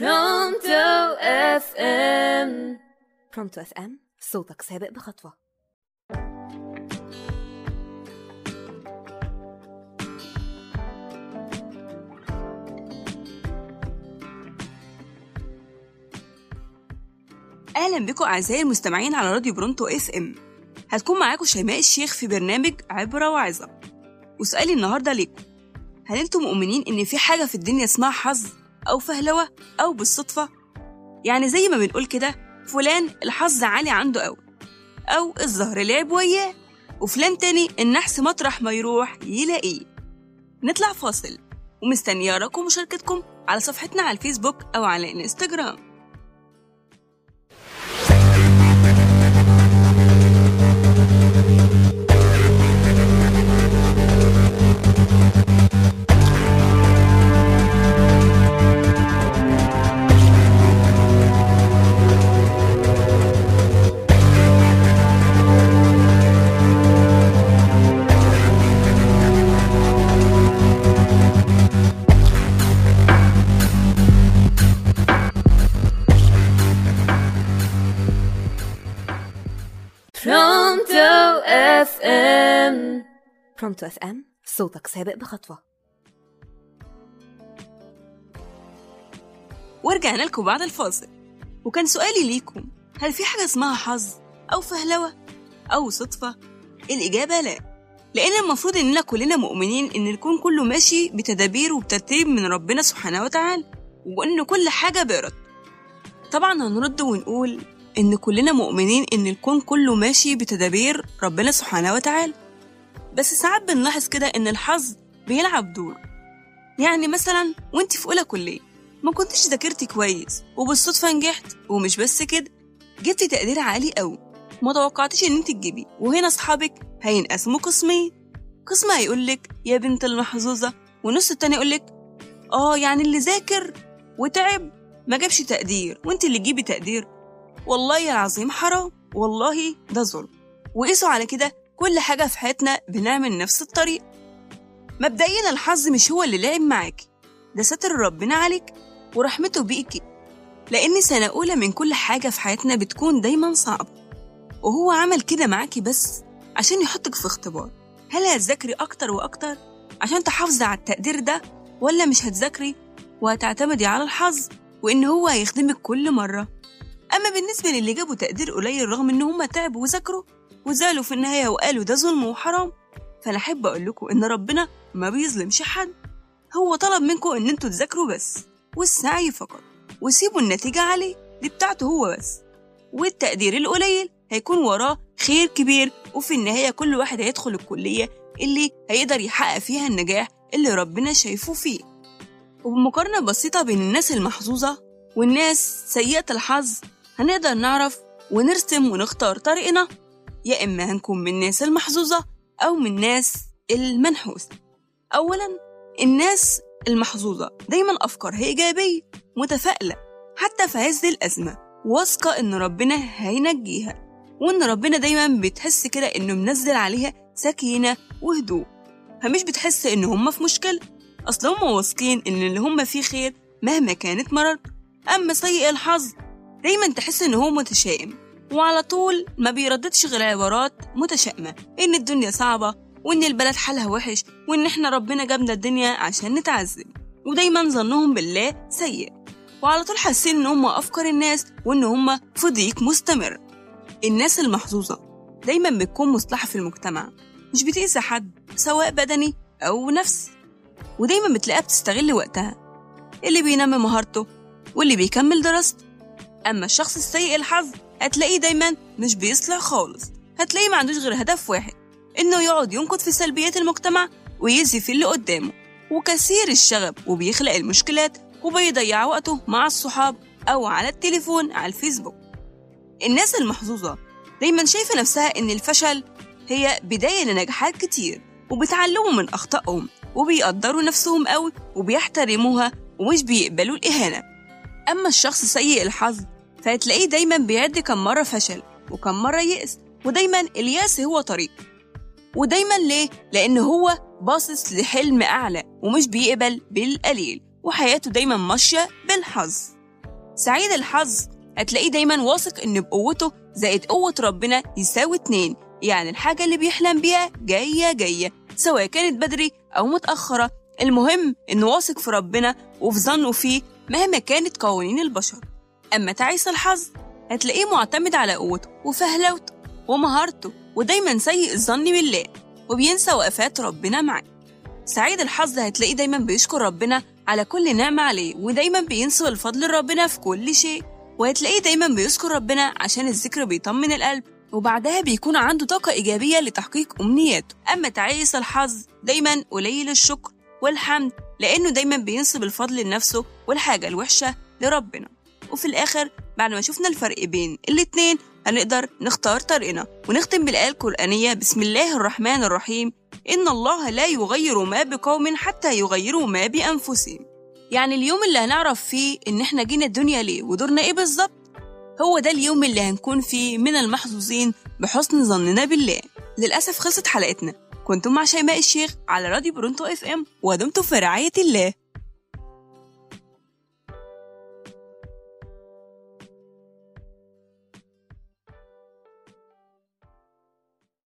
Pronto FM Pronto FM صوتك سابق بخطوة. أهلا بكم أعزائي المستمعين على راديو Pronto FM هتكون معاكم شيماء الشيخ في برنامج عبرة وعظة. وسؤالي النهارده ليكم. هل أنتم مؤمنين إن في حاجة في الدنيا اسمها حظ؟ أو فهلوة أو بالصدفة. يعني زي ما بنقول كده فلان الحظ عالي عنده قوي أو الزهر لعب وياه وفلان تاني النحس مطرح ما يروح يلاقيه. نطلع فاصل. ومستنيه اراكم ومشاركتكم على صفحتنا على الفيسبوك أو على الانستجرام Pronto FM Pronto FM صوتك سابق بخطوة. ورجعنا لكم بعد الفاصل. وكان سؤالي ليكم هل في حاجة اسمها حظ أو فهلوة أو صدفة؟ الإجابة لا. لأن المفروض إننا كلنا مؤمنين إن الكون كله ماشي بتدابير وبترتيب من ربنا سبحانه وتعالى وإن كل حاجة بإرادته طبعا هنرد ونقول إن كلنا مؤمنين إن الكون كله ماشي بتدابير ربنا سبحانه وتعالى. بس ساعات بنلاحظ كده إن الحظ بيلعب دور. يعني مثلا وانت في أولى كلية ما كنتش ذاكرتي كويس وبالصدفة نجحت ومش بس كده جبتي تقدير عالي قوي ما توقعتيش إن انت تجيبي. وهنا أصحابك هينقسموا قسمين. قسم هيقولك يا بنت المحظوظة والنص التاني يقولك آه يعني اللي ذاكر وتعب ما جابش تقدير وانت اللي تجيبي تقدير. والله العظيم حرام. والله ده ظلم. وقيسوا على كده كل حاجة في حياتنا بنعمل نفس الطريق. مبدئيا الحظ مش هو اللي لعب معاكي ده ستر ربنا عليك ورحمته بيكي لأن سنة أولى من كل حاجة في حياتنا بتكون دايما صعبة. وهو عمل كده معاكي بس عشان يحطك في اختبار. هل هتذاكري أكتر وأكتر عشان تحافظي على التقدير ده؟ ولا مش هتذاكري وهتعتمدي على الحظ وإن هو هيخدمك كل مرة؟ أما بالنسبة للي جابوا تقدير قليل رغم إن هما تعبوا وذاكروا وزعلوا في النهاية وقالوا ده ظلم وحرام فأنا أحب أقول لكم إن ربنا ما بيظلمش حد. هو طلب منكم إن أنتوا تذاكروا بس والسعي فقط وسيبوا النتيجة عليه دي بتاعته هو بس. والتقدير القليل هيكون وراه خير كبير وفي النهاية كل واحد هيدخل الكلية اللي هيقدر يحقق فيها النجاح اللي ربنا شايفه فيه. وبمقارنة بسيطة بين الناس المحظوظة والناس سيئة الحظ هنقدر نعرف ونرسم ونختار طريقنا. يا إما هنكون من الناس المحظوظة أو من الناس المنحوسة أولا الناس المحظوظة دايما أفكارها إيجابية متفائلة حتى في عز الأزمة واثقة إن ربنا هينجيها وإن ربنا دايما بتحس كده إنه منزل عليها سكينة وهدوء. فمش بتحس إن هما في مشكلة أصل هما واثقين إن اللي هما فيه خير مهما كانت مرض أما سيء الحظ دايما تحس إن هو متشائم. وعلى طول ما بيرددش غير عبارات متشائمة إن الدنيا صعبة وإن البلد حالها وحش وإن إحنا ربنا جابنا الدنيا عشان نتعذب. ودايما ظنهم بالله سيء. وعلى طول حاسين إن هم أفكار الناس وإن هم في ضيق مستمر. الناس المحظوظة دايما بتكون مصلحة في المجتمع مش بتأذي حد سواء بدني أو نفسي ودايما بتلاقيها بتستغل وقتها. اللي بينمي مهارته واللي بيكمل دراسته. أما الشخص السيء الحظ هتلاقيه دايما مش بيصلح خالص. هتلاقيه ما عندوش غير هدف واحد إنه يقعد ينقد في سلبيات المجتمع ويأذي في اللي قدامه. وكثير الشغب وبيخلق المشكلات وبيضيع وقته مع الصحاب أو على التليفون على الفيسبوك. الناس المحظوظة دايما شايفة نفسها إن الفشل هي بداية لنجاحات كتير وبيتعلموا من أخطائهم وبيقدروا نفسهم قوي وبيحترموها ومش بيقبلوا الإهانة. أما الشخص سيء الحظ فهتلاقيه دايما بيعد كم مرة فشل وكم مرة يئس ودايما اليأس هو طريق. ودايما ليه؟ لأن هو باصص لحلم أعلى ومش بيقبل بالقليل وحياته دايما ماشية بالحظ. سعيد الحظ هتلاقيه دايما واثق إن بقوته زائد قوة ربنا يساوي اتنين يعني الحاجة اللي بيحلم بيها جاية جاية سواء كانت بدري أو متأخرة. المهم إنه واثق في ربنا وفي ظنه فيه مهما كانت قوانين البشر. أما تعيس الحظ هتلاقيه معتمد على قوته وفهلوته ومهارته ودايما سيء الظن بالله وبينسى وقفات ربنا معاه. سعيد الحظ هتلاقيه دايما بيشكر ربنا على كل نعمة عليه ودايما بينسب الفضل لربنا في كل شيء. وهتلاقيه دايما بيذكر ربنا عشان الذكر بيطمن القلب وبعدها بيكون عنده طاقة إيجابية لتحقيق أمنياته. أما تعيس الحظ دايما قليل الشكر والحمد. لأنه دايما بينسب الفضل لنفسه والحاجة الوحشة لربنا. وفي الآخر بعد ما شفنا الفرق بين الاتنين هنقدر نختار طريقنا ونختم بالآية القرآنية بسم الله الرحمن الرحيم. إن الله لا يغير ما بقوم حتى يغيروا ما بأنفسهم. يعني اليوم اللي هنعرف فيه إن إحنا جينا الدنيا ليه ودورنا إيه بالظبط؟ هو ده اليوم اللي هنكون فيه من المحظوظين بحسن ظننا بالله. للأسف خلصت حلقتنا. كنتم مع شيماء الشيخ على راديو Pronto FM ودمتم في رعاية الله.